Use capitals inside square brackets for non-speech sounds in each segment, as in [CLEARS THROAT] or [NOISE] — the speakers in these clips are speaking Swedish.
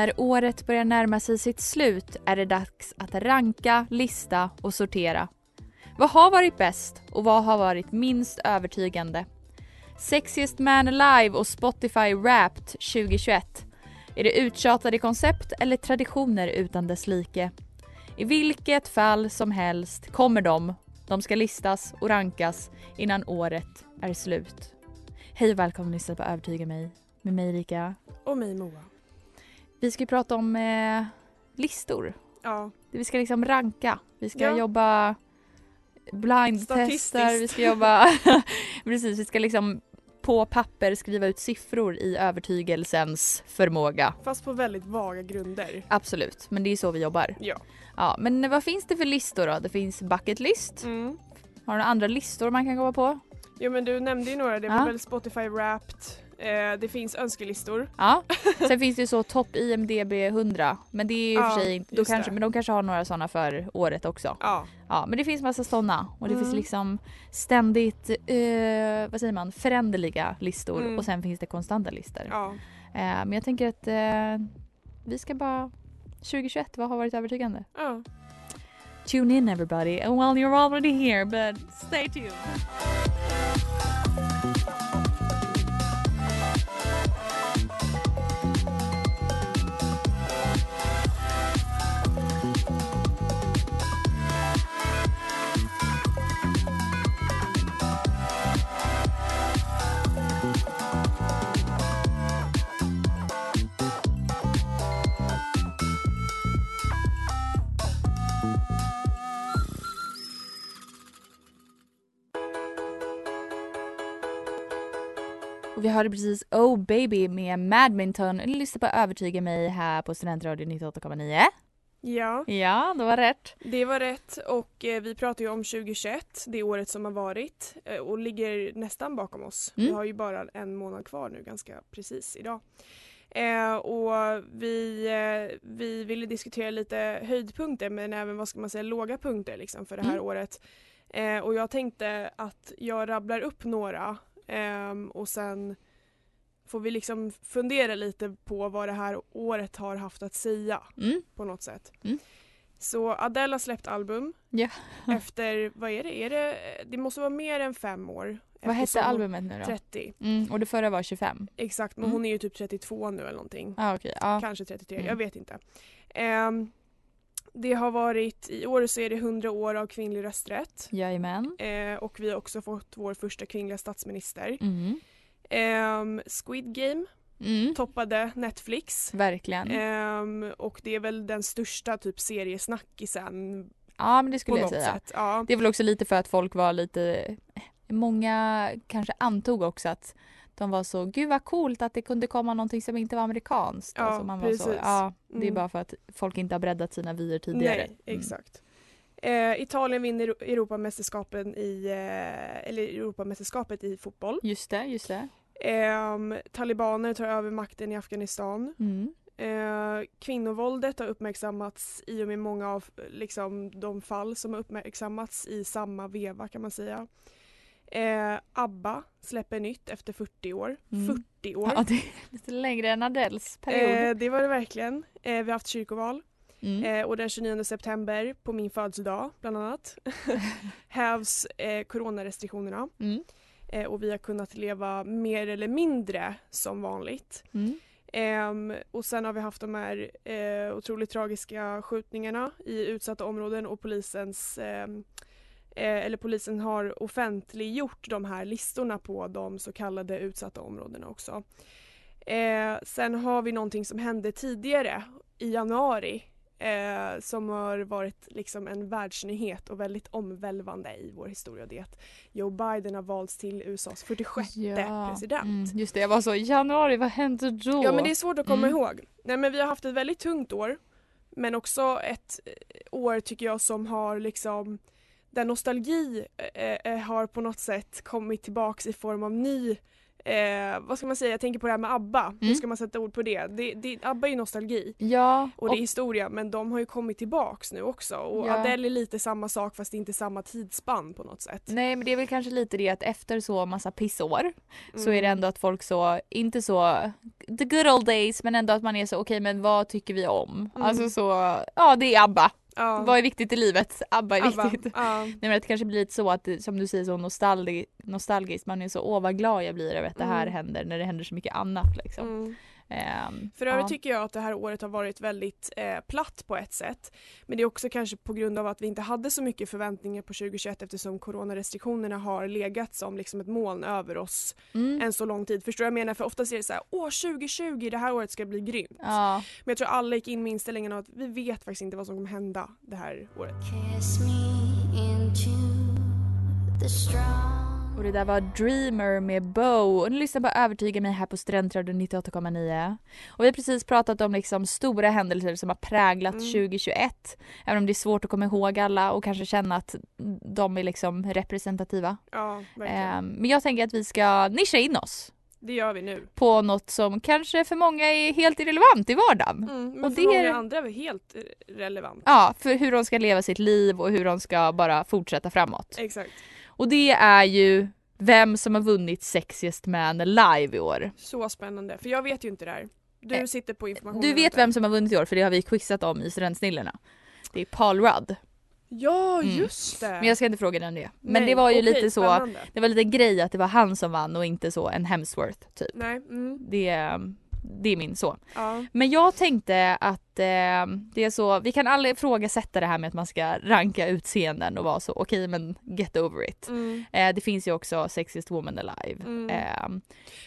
När året börjar närma sig sitt slut är det dags att ranka, lista och sortera. Vad har varit bäst och vad har varit minst övertygande? Sexiest Man Alive och Spotify Wrapped 2021. Är det uttjatade koncept eller traditioner utan dess like? I vilket fall som helst kommer de. De ska listas och rankas innan året är slut. Hej och välkommen att lyssna på Övertyga mig med mig Erika. Och mig Moa. Vi ska ju prata om eh, listor. Ja, Vi ska liksom ranka. Vi ska Ja. jobba blindtester. Vi ska jobba... [LAUGHS] Precis, vi ska liksom på papper skriva ut siffror i övertygelsens förmåga. fast på väldigt vaga grunder. Absolut, men det är så vi jobbar. Ja. Ja, men vad finns det för listor då? Det finns bucket list. Mm. Har du några andra listor man kan komma på? Jo men du nämnde ju några, det var Ja. väl Spotify Wrapped, eh, det finns önskelistor. Ja. Sen finns det ju så topp IMDB 100. Men det är ju Ja, för sig inte... Kanske, det. men de kanske har några sådana för året också. Ja, Ja, men det finns massa sådana och det Mm. finns liksom ständigt, eh, vad säger man, föränderliga listor Mm. och sen finns det konstanta listor. ja. Eh, men jag tänker att eh, vi ska bara 2021, vad har varit övertygande? ja. Tune in everybody and well you're already here but stay tuned. Hörde precis Oh Baby med Madminton. Lyssna på Övertyga mig här på Studentradion 98,9. Ja, Ja, det var rätt. det var rätt och eh, vi pratar ju om 2021, det året som har varit eh, och ligger nästan bakom oss. Vi Mm. har ju bara en månad kvar nu ganska precis idag. Eh, och vi, eh, vi ville diskutera lite höjdpunkter men även vad ska man säga låga punkter liksom för det här Mm. året. Eh, och jag tänkte att jag rabblar upp några ehm, och sen får vi liksom fundera lite på vad det här året har haft att säga Mm. på något sätt. Mm. Så Adele har släppt album Ja. [LAUGHS] efter, vad är det? Är det? Det måste vara mer än fem år. Vad hette albumet nu då? 30. Mm, och det förra var 25. Exakt, men Mm. hon är ju typ 32 nu eller någonting. Ah, okej. Ja. Kanske 33, Mm. jag vet inte. Ehm, det har varit, i år så är det 100 år av kvinnlig rösträtt. Jajamän. Eh, och vi har också fått vår första kvinnliga statsminister. Mm. Ehm, Squid Game Mm. toppade Netflix. Verkligen. Ehm, och det är väl den största typ seriesnackisen Ja men det skulle jag säga. Ja. Det är väl också lite för att folk var lite... Många kanske antog också att de var så, gud vad coolt att det kunde komma någonting som inte var amerikanskt. Ja, alltså man var så, precis. ja, det är Mm. bara för att folk inte har breddat sina vyer tidigare. Nej, Mm. exakt. Eh, Italien vinner Europamästerskapen i, eh, eller Europamästerskapet i fotboll. Just det, just det. Ehm, talibaner tar över makten i Afghanistan. Mm. Eh, kvinnovåldet har uppmärksammats i och med många av liksom, de fall som har uppmärksammats i samma veva kan man säga. Eh, ABBA släpper nytt efter 40 år. Mm. 40 år! Ja, det är [LAUGHS] lite längre än Adeles period. Eh, det var det verkligen. Eh, vi har haft kyrkoval Mm. eh, och den 29 september på min födelsedag bland annat [LAUGHS] hävs eh, coronarestriktionerna Mm. Eh, och vi har kunnat leva mer eller mindre som vanligt. Mm. Ehm, och sen har vi haft de här eh, otroligt tragiska skjutningarna i utsatta områden och polisens ehm, eh, eller polisen har offentliggjort de här listorna på de så kallade utsatta områdena också. Eh, sen har vi någonting som hände tidigare i januari eh, som har varit liksom en världsnyhet och väldigt omvälvande i vår historia. Det är att Joe Biden har valts till USAs 46 president. Mm, just det, jag var så januari, vad hände då? Ja men det är svårt att komma Mm. ihåg. Nej men vi har haft ett väldigt tungt år. Men också ett eh, år tycker jag som har liksom där nostalgi eh, eh, har på något sätt kommit tillbaks i form av ny Eh, vad ska man säga, jag tänker på det här med ABBA. Hur Mm. ska man sätta ord på det? det, det ABBA är ju nostalgi Ja, och det är historia men de har ju kommit tillbaks nu också och Ja. Adele är lite samma sak fast inte samma tidsspann på något sätt. Nej men det är väl kanske lite det att efter så massa pissår så är det Mm. ändå att folk så, inte så the good old days men ändå att man är så okej men vad tycker vi om? Mm. Alltså så, ja det är ABBA. Ja. Vad är viktigt i livet? ABBA är ABBA. viktigt. Ja. Nej men det kanske blir lite så att som du säger så nostalgi, nostalgiskt, man är så åh vad glad jag blir över att det här Mm. händer när det händer så mycket annat liksom. Mm. Ehm, För övrigt ja. tycker jag att det här året har varit väldigt eh, platt på ett sätt. Men det är också kanske på grund av att vi inte hade så mycket förväntningar på 2021 eftersom coronarestriktionerna har legat som liksom ett moln över oss mm. en så lång tid. Förstår du vad jag menar? För oftast är det så här, åh 2020 det här året ska bli grymt. Ja. Men jag tror alla gick in med inställningen att vi vet faktiskt inte vad som kommer hända det här året. Och det där var Dreamer med Bow. Och ni lyssnar på Övertyga mig här på Studentradion 98,9. Och vi har precis pratat om liksom stora händelser som har präglat Mm. 2021. Även om det är svårt att komma ihåg alla och kanske känna att de är liksom representativa. Ja, verkligen. Ehm, men jag tänker att vi ska nischa in oss Det gör vi nu. på något som kanske för många är helt irrelevant i vardagen. Mm, men Och för det många är- andra är helt eh, relevant. Ja, för hur de ska leva sitt liv och hur de ska bara fortsätta framåt. Exakt. Och det är ju vem som har vunnit Sexiest Man live i år. Så spännande. För jag vet ju inte det här. Du Eh, sitter på informationen. Du vet vem som har vunnit i år för det har vi quizat om i Studentsnillena. Det är Paul Rudd. Ja, Mm. just det. Men jag ska inte fråga den det. Men Nej, det var ju okej, lite så, spännande. det var lite grej att det var han som vann och inte så en Hemsworth typ. Nej, mm, Det, det är min så. ja. Men jag tänkte att eh, det är så, vi kan aldrig ifrågasätta det här med att man ska ranka utseenden och vara så okej men get over it. Mm. Eh, det finns ju också Sexiest Woman Alive. Mm. Eh,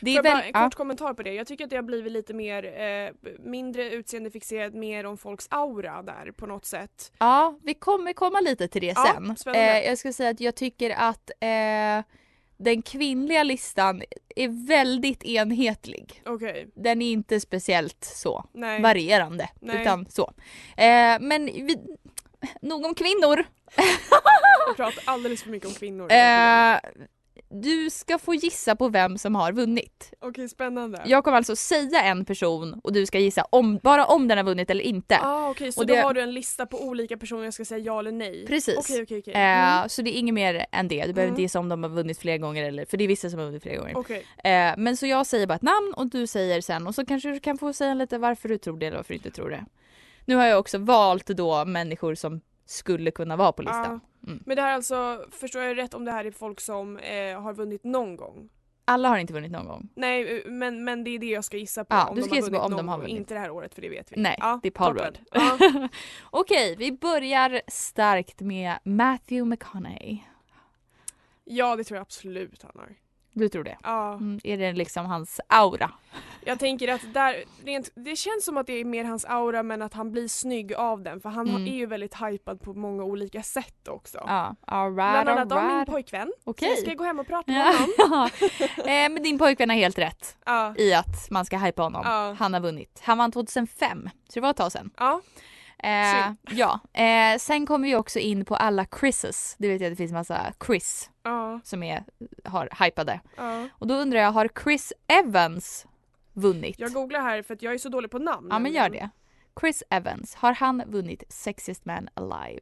Det är väl, bara en ja, kort kommentar på det. Jag tycker att det har blivit lite mer, eh, mindre utseendefixerat, mer om folks aura där på något sätt. ja, vi kommer komma lite till det Ja, sen. Eh, jag ska säga att jag tycker att eh, den kvinnliga listan är väldigt enhetlig. Okej, Den är inte speciellt så nej. varierande. Nej. Utan så. Eh, men vi, nog om kvinnor. Jag pratar alldeles för mycket om kvinnor. Eh, du ska få gissa på vem som har vunnit. Okej, spännande. Jag kommer alltså säga en person och du ska gissa om, bara om den har vunnit eller inte. Ah, okej, så Och då det- har du en lista på olika personer jag ska säga ja eller nej? Precis. Okej, okej, okej. Eh, Mm. Så det är inget mer än det. Du behöver Mm. inte gissa om de har vunnit flera gånger eller för det är vissa som har vunnit flera gånger. Okej, Eh, men så jag säger bara ett namn och du säger sen och så kanske du kan få säga lite varför du tror det eller varför du inte tror det. Nu har jag också valt då människor som skulle kunna vara på listan. Mm. men det här är alltså, förstår jag rätt om det här är folk som eh, har vunnit någon gång? Alla har inte vunnit någon gång. Nej, eh, men, men det är det jag ska gissa på. Ja, om du de ska har gissa på om de har vunnit. Inte det här året för det vet vi. Nej, ja, det är Paul. Rudd. Ja. [LAUGHS] Okej, vi börjar starkt med Matthew McConaughey. ja, det tror jag absolut han har. Du tror det? Ja. Mm, är det liksom hans aura? Jag tänker att där, rent, det känns som att det är mer hans aura men att han blir snygg av den för han Mm. är ju väldigt hypad på många olika sätt också. Ja, alright, Bland annat av min pojkvän. Så Okej. jag ska gå hem och prata med honom. [LAUGHS] eh, men din pojkvän har helt rätt Ja. i att man ska hypa honom. Ja. Han har vunnit. Han vann 2005, så det var ett tag sedan. Ja. Eh, ja, eh, sen kommer vi också in på alla Chrises. Du vet att det finns massa Chris Ja. som är, har hypade. Ja. Och då undrar jag, har Chris Evans vunnit? Jag googlar här för att jag är så dålig på namn. ja men gör det. Chris Evans, har han vunnit Sexiest Man Alive?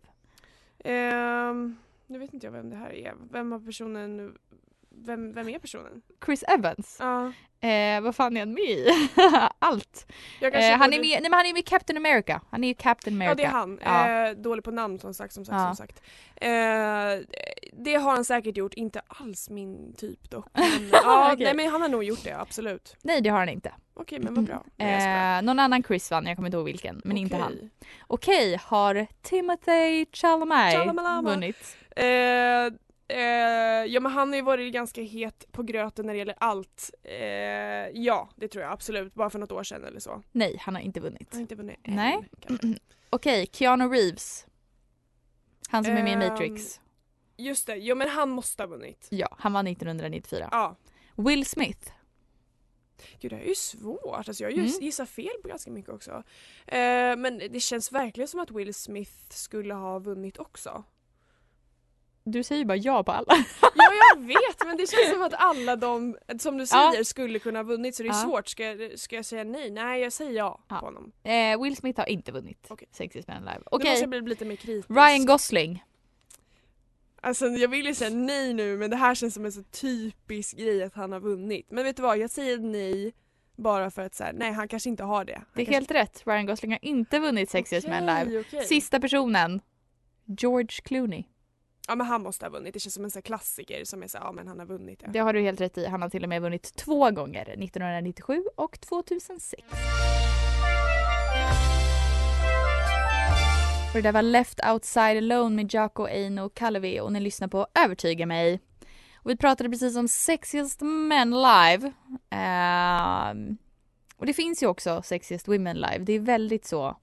Ehm, nu vet inte jag vem det här är. Vem har personen... Vem, vem är personen? Chris Evans? Ja. Eh, vad fan är han med i? [LAUGHS] Allt. Eh, han, är med, nej, men han är med i Captain America. Han är ju Captain America. Ja det är han. Ja. Eh, dålig på namn som sagt, som sagt, Ja. som sagt. Eh, det har han säkert gjort, inte alls min typ dock. [LAUGHS] Men, ja, Okej. Nej men han har nog gjort det, absolut. Nej det har han inte. Okej men vad bra. Eh, någon annan Chris vann, jag kommer inte ihåg vilken. Men inte han. Okej. Har Timothy Chalamet vunnit? Eh, eh, ja men han har ju varit ganska het på gröten när det gäller allt. Eh, ja det tror jag absolut, bara för något år sedan eller så. Nej, han har inte vunnit. Han har inte vunnit än, Nej. kanske. [CLEARS THROAT] Okej, Keanu Reeves. Han som är med i Ehm, Matrix. Just det, jo men han måste ha vunnit. Ja, han vann 1994. Ja. Will Smith. Gud det här är ju svårt, alltså jag Mm. mm. gissar fel på ganska mycket också. Eh, men det känns verkligen som att Will Smith skulle ha vunnit också. Du säger bara ja på alla. [LAUGHS] Ja jag vet men det känns som att alla de, som du Ja. säger, skulle kunna ha vunnit så det är Ja. svårt. Ska jag, ska jag säga nej? Nej jag säger ja, Ja. på honom. Eh, Will Smith har inte vunnit. Sexiest Man Alive. Nu Okej, jag bli lite mer kritisk. Ryan Gosling. Alltså jag vill ju säga nej nu men det här känns som en så typisk grej att han har vunnit. Men vet du vad, jag säger nej bara för att säga nej han kanske inte har det. Han Det är kanske... helt rätt. Ryan Gosling har inte vunnit Sexiest Man Alive. Okej, okej. Sista personen. George Clooney. Ja men han måste ha vunnit, det känns som en sån klassiker som är såhär, ja men han har vunnit det. Det har du helt rätt i. Han har till och med vunnit två gånger. 1997 och 2006. Och det där var Left Outside Alone med Jaco Eino Kalevi och ni lyssnar på Övertyga mig. Och vi pratade precis om Sexiest Men Live. Um, och det finns ju också Sexiest Women Live. Det är väldigt så.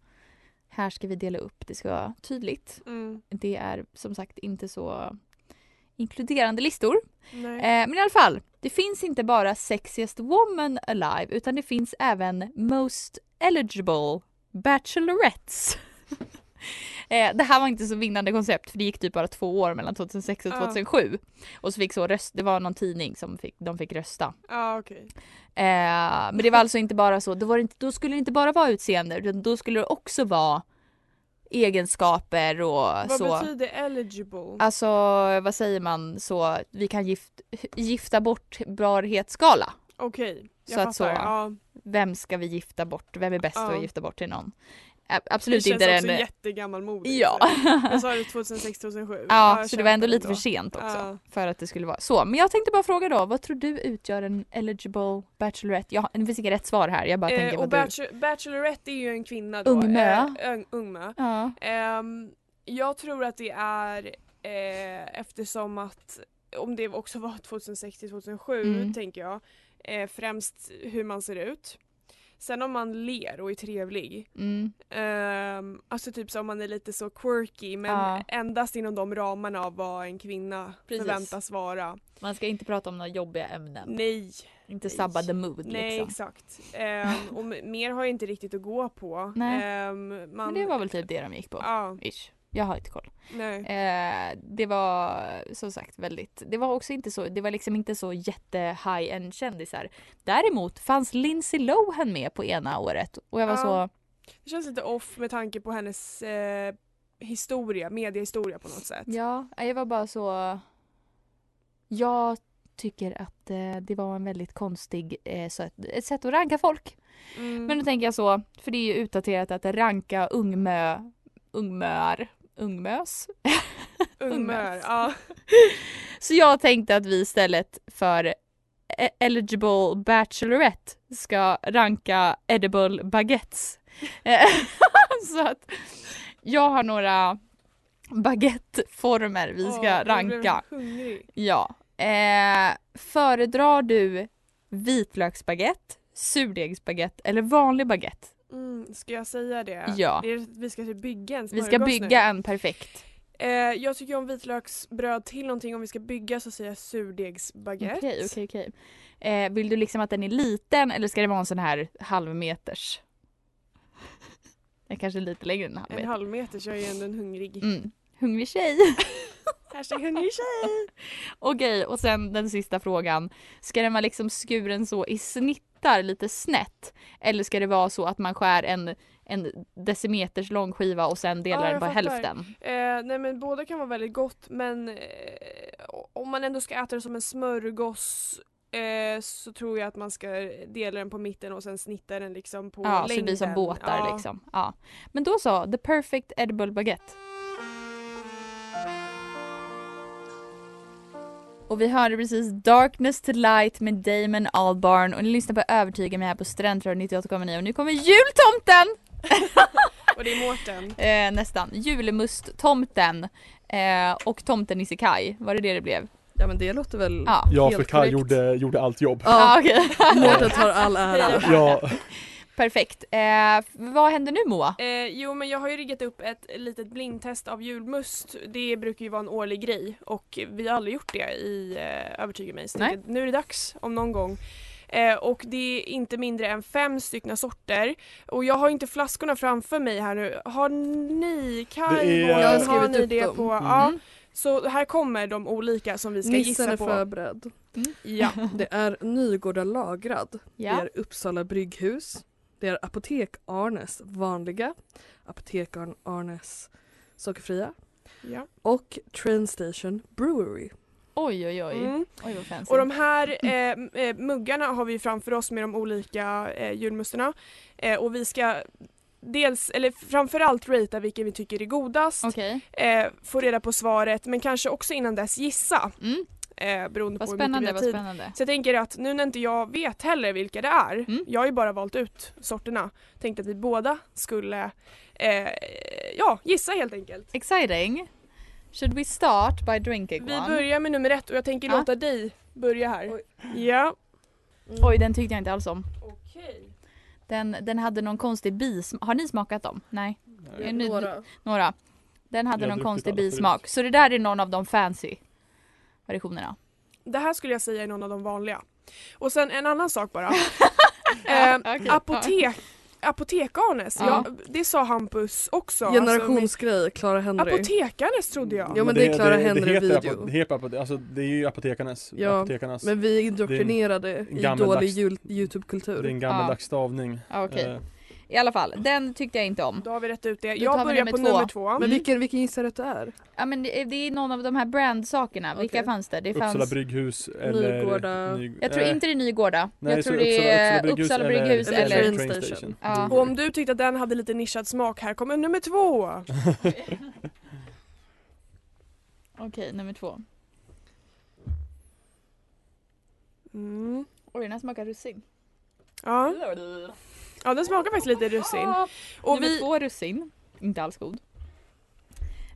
Här ska vi dela upp. Det ska vara tydligt. Mm. Det är som sagt inte så inkluderande listor. Eh, men i alla fall, det finns inte bara Sexiest Woman Alive utan det finns även Most Eligible Bachelorettes. [LAUGHS] [LAUGHS] eh, det här var inte så vinnande koncept för det gick typ bara två år mellan 2006 och Ja. 2007. Och så fick så röst, det var någon tidning som fick, de fick rösta. Ja okej. Eh, men det var alltså inte bara så, då, var det inte, då skulle det inte bara vara utseende utan då skulle det också vara egenskaper och Vad så. betyder eligible? Alltså vad säger man så, vi kan gift, gifta bort barhetsskala. Okej, jag så att fattar. så- Ja. Vem ska vi gifta bort? Vem är bäst Ja. att gifta bort till någon? Ä- Det Absolut känns inte också den... jättegammalmodigt. Ja. [LAUGHS] Jag sa det 2006-2007. ja, jag så det var ändå lite då. för sent också. Ja. För att det skulle vara så. Men jag tänkte bara fråga då, vad tror du utgör en eligible bachelorette? Jag, det finns inga rätt svar här, jag bara tänker Eh, vad och du... bachelor, Bachelorette är ju en kvinna då. Ungmö. Eh, ung, ungmö. Ja. Ehm, jag tror att det är eh, eftersom att om det också var 2006-2007 Mm. tänker jag eh, främst hur man ser ut. Sen om man ler och är trevlig. Mm. Um, alltså typ som man är lite så quirky men Ja. endast inom de ramarna av vad en kvinna Precis. förväntas vara. Man ska inte prata om några jobbiga ämnen. Nej, Inte sabba the mood nej liksom. exakt. Ehm, och mer har jag inte riktigt att gå på. Nej. Ehm, man, Men det var väl typ det de gick på. Ja, Ish. Jag har inte koll. nej. Eh, det var som sagt väldigt, det var också inte så, det var liksom inte så jätte high end kändisar. Däremot fanns Lindsay Lohan med på ena året och jag var Ja. så, Det känns lite off med tanke på hennes eh, historia, mediehistoria på något sätt. ja, jag var bara så, jag tycker att eh, det var en väldigt konstig, eh, så ett, ett sätt att ranka folk. Mm. Men då tänker jag så, för det är ju utdaterat att ranka ungmö, ungmöar, ungmös. [LAUGHS] Ungmös. ja. [LAUGHS] Så jag tänkte att vi istället för e- eligible bachelorette ska ranka edible baguettes. [LAUGHS] Så att jag har några baguetteformer vi ska blev ranka. Ja. Eh, föredrar du vitlöksbaguette, surdegsbaguette eller vanlig baguette? Mm, ska jag säga det? Ja. det är, vi ska typ bygga en Vi ska smörgås nu. bygga en perfekt. Eh, jag tycker om vitlöksbröd till någonting. Om vi ska bygga så säger jag surdegsbaguette. Okej, okej, okej. Eh, vill du liksom att den är liten eller ska det vara en sån här halvmeters? Är kanske lite längre än en En halvmeter. halv meter så jag är ju ändå en hungrig. Mm. Hungrig tjej. [LAUGHS] Hashtag hungrig tjej. [LAUGHS] Okej, och sen den sista frågan. Ska den vara liksom skuren så i snitt snittar lite snett? Eller ska det vara så att man skär en, en decimeters lång skiva och sen delar Ja, den på hälften? Eh, nej men båda kan vara väldigt gott men eh, om man ändå ska äta det som en smörgås eh, så tror jag att man ska dela den på mitten och sen snitta den liksom på Ja, längden. så det blir som båtar ja. liksom. Ja. Men då så, the perfect edible baguette. Och vi hörde precis Darkness to Light med Damon Albarn och ni lyssnar på Övertyga mig här på Studentradion 98,9 och nu kommer jultomten! [LAUGHS] Och det är Mårten. Eh, nästan. Julmust-tomten eh, och tomten Nisse Kaj. Var det det det blev? Ja men det låter väl Ja. Ja, för Kaj gjorde, gjorde allt jobb. Ja, Ja, okej. Mårten tar all ära. [LAUGHS] Ja, Perfekt. Eh, vad händer nu Moa? Eh, jo men jag har ju riggat upp ett litet blindtest av julmust. Det brukar ju vara en årlig grej och vi har aldrig gjort det i eh, Övertyga mig. Så Nej. nu är det dags om någon gång. Eh, och det är inte mindre än fem stycken sorter. Och jag har inte flaskorna framför mig här nu. Har ni, Det Kaj, är- har har ni det dem. på? Mm. Ja. Så här kommer de olika som vi ska Nissen gissa är på. förberedd. Ja. Det är Nygårda lagrad. Det Ja. är Uppsala brygghus. Det är Apotek Arnes vanliga. Apotek Arnes sockerfria. ja. Och Train Station Brewery. Oj oj oj. Mm. Oj vad fancy. Och de här eh, eh, muggarna har vi framför oss med de olika eh, julmusterna. Eh, och vi ska dels, eller framförallt ratea vilken vi tycker är godast. Okej. Eh, få reda på svaret men kanske också innan dess gissa. Mm. Eh, beroende Vad på hur mycket vi spännande, har tid. spännande. Så jag tänker att nu när inte jag vet heller vilka det är, Mm. jag har ju bara valt ut sorterna, tänkte att vi båda skulle eh, ja, gissa helt enkelt. Exciting. Should we start by drinking Vi one? börjar med nummer ett och jag tänker Ja. låta dig börja här. Oj. Ja. Oj den tyckte jag inte alls om. Okej. Den, den hade någon konstig bismak. Har ni smakat dem? Nej? Nej. Några. Några? Den hade Jag någon konstig bismak. Så det där är någon av de fancy versionerna. Det här skulle jag säga är någon av de vanliga. Och sen en annan sak bara. [LAUGHS] eh, apotek, Apotek-Arnes, Ja. ja. det sa Hampus också. Alltså, Generationsgrej, Clara men- Henry. Apotekarnes trodde jag. Ja, men det är Clara Henry det heter, det apote- alltså, det är ju apotekarnas. Ja, apotekarnas. Men vi är indoktrinerade i dålig jul- det är Youtube-kultur. en gammaldags stavning. Ja, Okej. Eh, I alla fall, den tyckte jag inte om. Då har vi rätt ut det. Då Jag börjar nummer på två. nummer två. Men vilken, vilken gissar du att det är? Ja men det, det är någon av de här brandsakerna. Vilka Okej. fanns det? Det Uppsala fanns... brygghus eller Nygårda. Ny- Jag tror eh, inte det är Nygårda. nej, jag så tror det är Uppsala Uppsala brygghus eller eller... Train Station. Ja. Och om du tyckte att den hade lite nischad smak, här kommer nummer två. [LAUGHS] Okej, nummer två. Mm. Oj den här smakar russin. Ja. Ja, den smakar faktiskt lite russin. Och nummer vi, två russin. Inte alls god.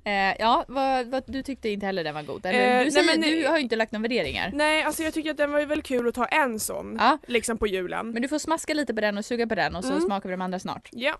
Eh, ja, vad, vad, du tyckte inte heller den var god? Eller? Eh, du, nej, säger, men- du har ju inte lagt några värderingar. nej alltså jag tycker att den var väl kul att ta en sån, Ja, liksom på julen. men du får smaska lite på den och suga på den och så Mm. smakar vi de andra snart. Ja.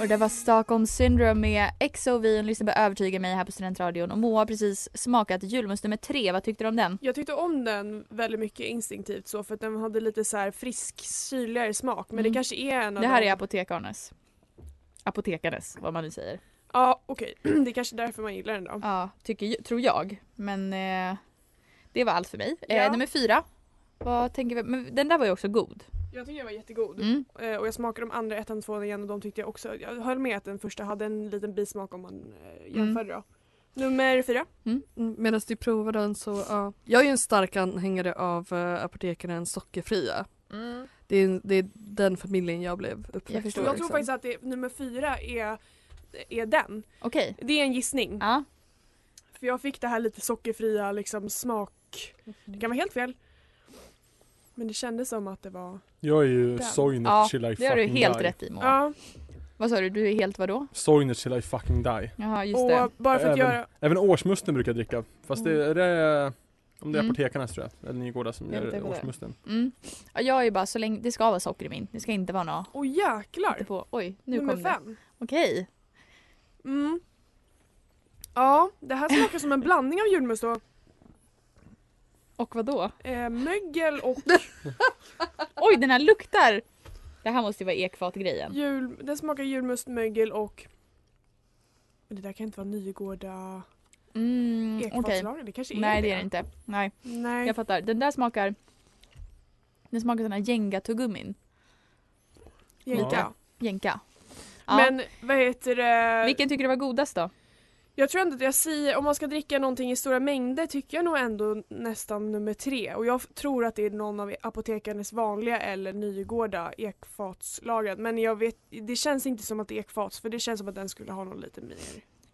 Och det var Stockholm Syndrome med XOV och lyssnar på Övertyga mig här på Studentradion och Moa har precis smakat julmust nummer tre. Vad tyckte du om den? Jag tyckte om den väldigt mycket instinktivt så för att den hade lite så här frisk, syrligare smak. Men Mm. det kanske är en av Det här dem. är apotekarnes. Apotekarnes, vad man nu säger. Ja okej, [CLEARS THROAT] det är kanske därför man gillar den då. Ja, tycker, tror jag. Men eh, det var allt för mig. Ja. Eh, nummer fyra. Vad tänker vi? Men den där var ju också god. Jag tycker den var jättegod. Mm. Eh, Och jag smakade de andra ettan och tvåan igen och de tyckte jag också, jag höll med att den första hade en liten bismak om man eh, jämförde då. Nummer fyra. Mm, Medan du provar den så, ja. Jag är ju en stark anhängare av uh, apotekarens sockerfria. Det är, det är den familjen jag blev uppväxt Jag förstår. Jag tror liksom. faktiskt att det, nummer fyra är, är den. Okej. Det är en gissning. Ja. För jag fick det här lite sockerfria liksom smak. Det kan vara helt fel. Men det kändes som att det var... Jag är ju Den. Soinet Ja, till I Det har du fucking helt die. rätt i Moa. Ja, Vad sa du? Du är helt vadå? Soinet till I fucking die. Jaha, just det. och bara för att Även- göra... Även årsmusten brukar jag dricka. Fast det är det, om det är Mm. apotekarnas tror jag. Eller Nygårda som Jag gör det årsmusten. Mm. Ja, jag är ju bara så länge, det ska vara socker i min. Det ska inte vara något Åh jäklar! på. Oj, nu nummer kom det. fem. Okej. Mm. Ja, det här smakar som en blandning av julmust och Och vad då? eh, mögel och [LAUGHS] Oj, den här luktar! Det här måste ju vara ekfatgrejen. jul... Den smakar julmust, mögel och... Men det där kan inte vara Nygårda... Mm, Okej. Det kanske är Nej det är det inte. Nej, Nej. jag fattar. Den där smakar... Den smakar sån här Jenga-tuggummin. Ja. Jenka. Ja. Men vad heter det? Vilken tycker du var godast då? Jag tror ändå att jag säger, om man ska dricka någonting i stora mängder tycker jag nog ändå nästan nummer tre. Och jag tror att det är någon av apotekarnas vanliga eller Nygårda ekfatslagrad. Men jag vet, det känns inte som att det är ekfats för det känns som att den skulle ha någon lite mer.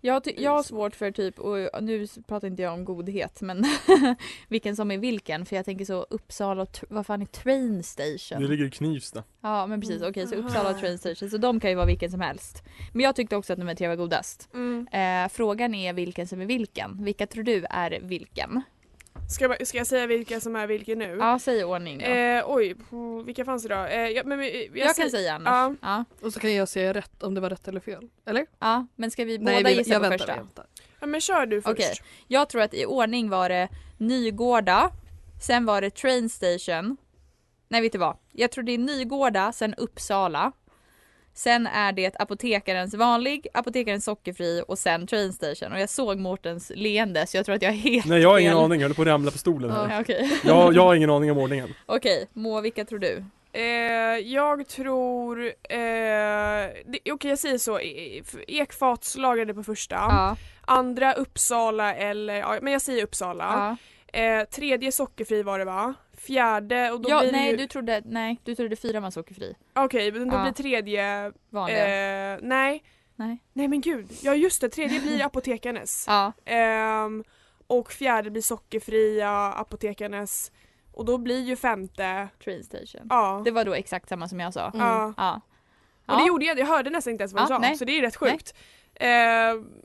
Jag, ty- jag har svårt för typ, och nu pratar inte jag om godhet men [LAUGHS] vilken som är vilken för jag tänker så Uppsala och tr- vad fan är train station? Det ligger i Knivsta. Ja men precis, Mm. okej så Aha. Uppsala och train station så de kan ju vara vilken som helst. Men jag tyckte också att nummer tre var godast. Mm. Eh, frågan är vilken som är vilken. Vilka tror du är vilken? Ska, jag- ska jag säga vilka som är vilka nu? Ja, säg i ordning då. Eh, oj, vilka fanns det då? Eh, ja, men, vi- jag, jag kan säga annars. Ja. Och så kan jag säga rätt om det var rätt eller fel. Eller? Ja, men ska vi Nej, båda vi, gissa jag på väntar, första? jag väntar. Ja men kör du först. Okej. Jag tror att i ordning var det Nygårda, sen var det Train Station. Nej vet du vad? Jag tror det är Nygårda, sen Uppsala. Sen är det apotekarens vanlig, apotekarens sockerfri och sen Train Station. Och jag såg Mårtens leende så jag tror att jag är helt Nej jag har ingen fel. aning, jag håller på att ramla på stolen här. Ja, Okej, Jag, jag har ingen aning om ordningen. Okej, Moa vilka tror du? Eh, jag tror, eh, det- okej jag säger så, E- f- ekfatslagrade på första. Ja. Andra Uppsala eller, men jag säger Uppsala. ja. Eh, tredje sockerfri var det va? Fjärde och då ja blir nej ju, du trodde, nej du trodde fyra var sockerfri. okej men då Ja. blir tredje, Vanliga. eh, nej. Nej. Nej men gud, ja just det, tredje blir [LAUGHS] apotekarnes. Ja. Ehm, och fjärde blir sockerfria, apotekarnes. Och då blir ju femte, Train Station. ja. Det var då exakt samma som jag sa. Mm. ja. Ja. Och det gjorde jag, jag hörde nästan inte ens vad du Ja, sa. nej. Så det är rätt sjukt. Eh,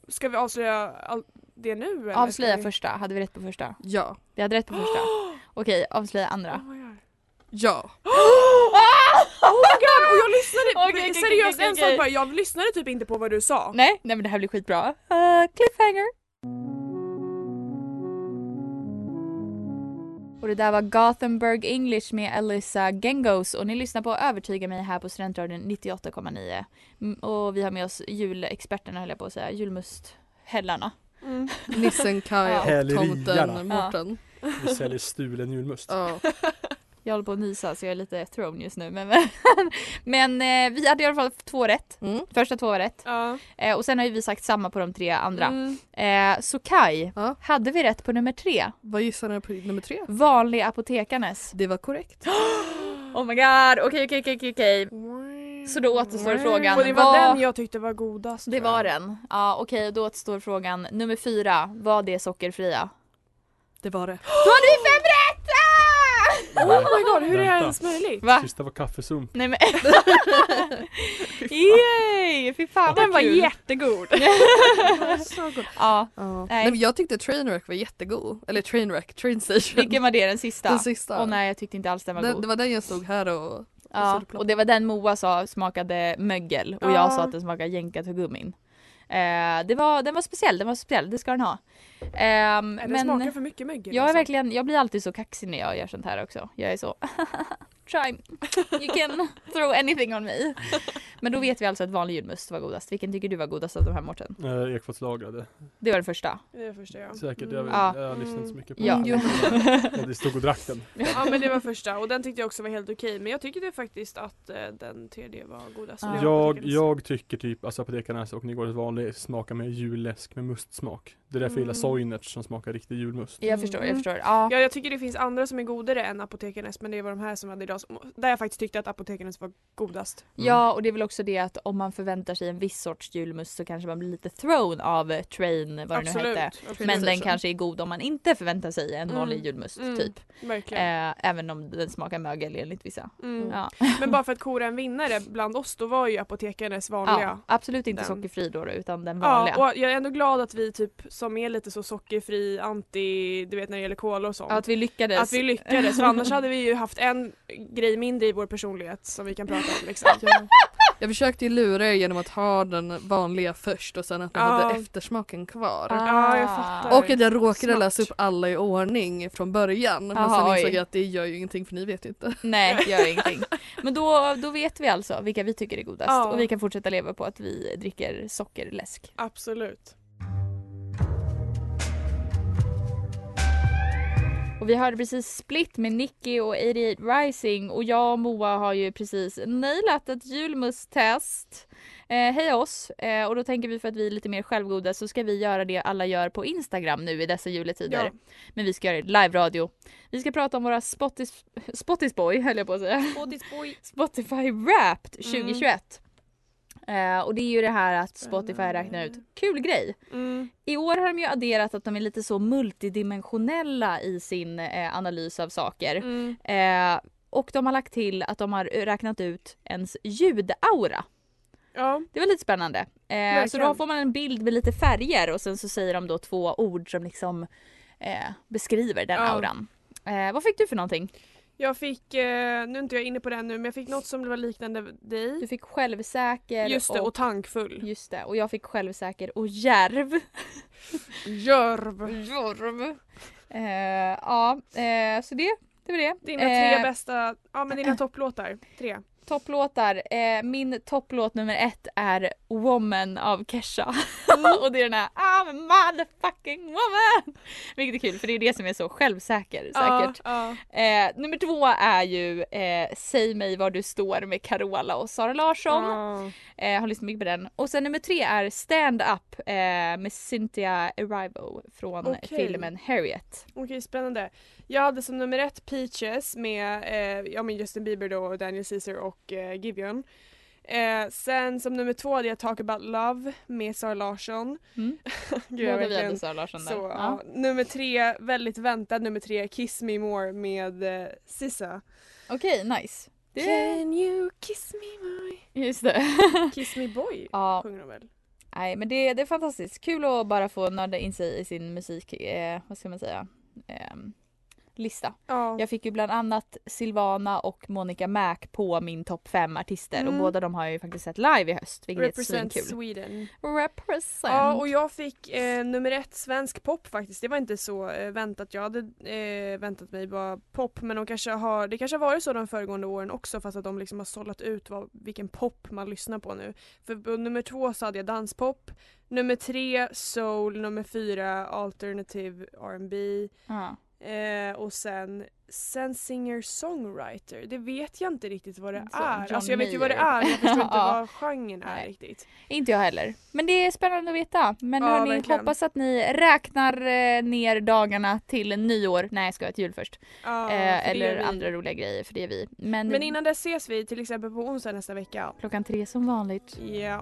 ska vi avslöja all det nu eller? Avslöja vi- första, hade vi rätt på första? Ja. Vi hade rätt på första. [GASPS] Okej, avslöja andra. Oh. Ja. [GASPS] [GASPS] Oh my god! Och jag lyssnade, Okej, okej, seriöst okej, en okej. sak bara, jag lyssnade typ inte på vad du sa. Nej, nej men det här blir skitbra. Uh, cliffhanger. Och det där var Gothenburg English med Alyssa Gengos och ni lyssnar på Övertyga mig här på Studentradion 98,9. Mm, Och vi har med oss julexperterna höll jag på att säga, julmusthällarna. Mm. Nissen, Kaj och tomten Mårten. Vi säljer stulen julmust. Ja. Jag håller på att nysa så jag är lite thrown just nu men, men eh, vi hade i alla fall två rätt. Mm. Första två rätt. Ja. Eh, och sen har ju vi sagt samma på de tre andra. Mm. Eh, så Kai, Ja. hade vi rätt på nummer tre? Vad gissar ni på nummer tre? Vanlig apotekarnes. Det var korrekt. [GASPS] Oh my god, okej okej okej okej. Så då återstår frågan. Och det var vad- den jag tyckte var godast. Det var den. Ja okej, då återstår frågan nummer fyra. Var det sockerfria? Det var det. Då hade vi fem rätt! Ah! Oh my god, hur är det Vänta. ens möjligt? Va? Sista var kaffesump. Nej men... [LAUGHS] Yay! Fy fan Den var kul. jättegod. [LAUGHS] Så god. Ja, Ja. Nej. Men jag tyckte Trainwreck var jättegod. Eller Trainwreck, Train Station. vilken var det den sista? Den sista. Åh nej jag tyckte inte alls den var Den, god. det var den jag stod här och... Ja, och det var den Moa sa smakade mögel och Ja. jag sa att den smakade jänkartuggummin. Eh, det var, den var speciell, den var speciell, det ska den ha. Ehm, Men, den smakar för mycket mögel. jag är alltså. verkligen, jag blir alltid så kaxig när jag gör sånt här också. Jag är så [LAUGHS] Try, you can [LAUGHS] throw anything on me. Men då vet vi alltså att vanlig julmust var godast. Vilken tycker du var godast av de här Mårten? Eh, Ekfatslagrade. Det var det första. Det är det första ja. Säkert, jag, Ja. jag lyssnade inte så mycket på Ja. den. Ja, Det [LAUGHS] stod och drack den. Ja men det var första och den tyckte jag också var helt okej men jag tyckte faktiskt att eh, den tredje var godast. Ja. Var Jag, jag tycker typ, alltså apotekarnas och Nygårds vanlig smakar med julläsk med mustsmak. Det är därför jag gillar Mm. Soinerts som smakar riktig julmust. Jag förstår, jag Mm. förstår. Ja. Ja jag tycker det finns andra som är godare än apotekarnas men det var de här som hade idag där jag faktiskt tyckte att apotekarnas var godast. Ja och det är väl också det att om man förväntar sig en viss sorts julmust så kanske man blir lite thrown av eh, train vad det nu Absolut. hette. absolut. Men den kanske är god om man inte förväntar sig en Mm. vanlig julmust Mm. typ. Verkligen. Eh, även om den smakar mögel enligt vissa. Mm. Ja. [LAUGHS] Men bara för att [LAUGHS] kora en vinnare bland oss då var ju apotekarnas vanliga. ja, absolut inte Den. sockerfri då då, utan den Ja, vanliga. och jag är ändå glad att vi typ som är lite så sockerfri, anti, du vet när det gäller kola och sånt. att vi lyckades. Att vi lyckades, för annars [LAUGHS] hade vi ju haft en grej mindre i vår personlighet som vi kan prata om liksom. [LAUGHS] Ja. Jag försökte ju lura er genom att ha den vanliga först och sen att man Ja. hade eftersmaken kvar. Ah. Ja, jag fattar. Och att jag råkade Smart. läsa upp alla i ordning från början. Men Aha, sen oj. insåg jag att det gör ju ingenting för ni vet ju inte. [LAUGHS] Nej, det gör ingenting. Men då, då vet vi alltså vilka vi tycker är godast Ja. och vi kan fortsätta leva på att vi dricker sockerläsk. Absolut. Och vi hörde precis Split med Nicky och 88 Rising och jag och Moa har ju precis nailat ett julmusttest. Eh, hej oss! Eh, och då tänker vi för att vi är lite mer självgoda så ska vi göra det alla gör på Instagram nu i dessa juletider. Ja. Men vi ska göra det live-radio. Vi ska prata om våra Spotis, Spotisboy höll jag på att säga. Spotify. [LAUGHS] Spotify Wrapped Mm. 2021. Eh, och det är ju det här att Spotify räknar ut, kul grej! Mm. I år har de ju adderat att de är lite så multidimensionella i sin eh, analys av saker. Mm. Eh, och de har lagt till att de har räknat ut ens ljudaura. Ja. Det var lite spännande. Eh, så då får man en bild med lite färger och sen så säger de då två ord som liksom eh, beskriver den Ja. auran. Eh, vad fick du för någonting? Jag fick, eh, nu är inte jag inne på den nu, men jag fick något som var liknande dig. Du fick självsäker Just det, och och tankfull. Just det, och jag fick självsäker och järv. Järv. Jorv. Eh, ja, eh, så det, det var det. Dina tre Eh, bästa, ja men dina [CLEARS THROAT] topplåtar. Tre. Topplåtar. Eh, min topplåt nummer ett är Woman av Kesha. Mm. [LAUGHS] och det är den här I'm a motherfucking woman! Vilket är kul för det är det som är så självsäker säkert. Ja, Eh, nummer två är ju eh, Säg mig var du står med Carola och Sara Larsson. Eh, har lyssnat mycket på den. Och sen nummer tre är Stand Up eh, med Cynthia Erivo från Okej. filmen Harriet. Okej, spännande. Jag hade som nummer ett Peaches med eh, ja, men Justin Bieber då, Daniel Caesar och eh, Giveon. Eh, sen som nummer två hade jag Talk about love med Sara Larsson. Mm. [LAUGHS] Gud, jag vi hade Sara Larsson där. Så, Ja. ja. Nummer tre, väldigt väntad nummer tre, Kiss Me More med eh, Sissa. Okej, nice. Det... Can you kiss me boy? Just det. [LAUGHS] Kiss me boy ja, sjunger de väl? nej men det, det är fantastiskt. Kul att bara få nörda in sig i sin musik, eh, vad ska man säga, Ehm, lista. Ja. Jag fick ju bland annat Silvana och Monica Mac på min topp fem artister och Mm. båda de har jag ju faktiskt sett live i höst vilket Represent är svinkul. Sweden. Represent. Ja och jag fick eh, nummer ett svensk pop faktiskt. Det var inte så eh, väntat. Jag hade eh, väntat mig bara pop men de kanske har, det kanske har varit så de föregående åren också fast att de liksom har sållat ut vad, vilken pop man lyssnar på nu. För på nummer två så hade jag danspop, nummer tre soul, nummer fyra alternative R&B Ja. Eh, och sen sen singer-songwriter. Det vet jag inte riktigt vad det Så, är. John Alltså jag vet ju vad det är jag förstår inte [LAUGHS] Ja. vad genren är Nej. riktigt. Inte jag heller. Men det är spännande att veta. Men Ja, hörni, verkligen. hoppas att ni räknar eh, ner dagarna till nyår. Nej jag ska ha till jul först. Ja, eh, eller andra roliga grejer för det är vi. Men, Men innan dess ses vi till exempel på onsdag nästa vecka. klockan tre som vanligt. Ja.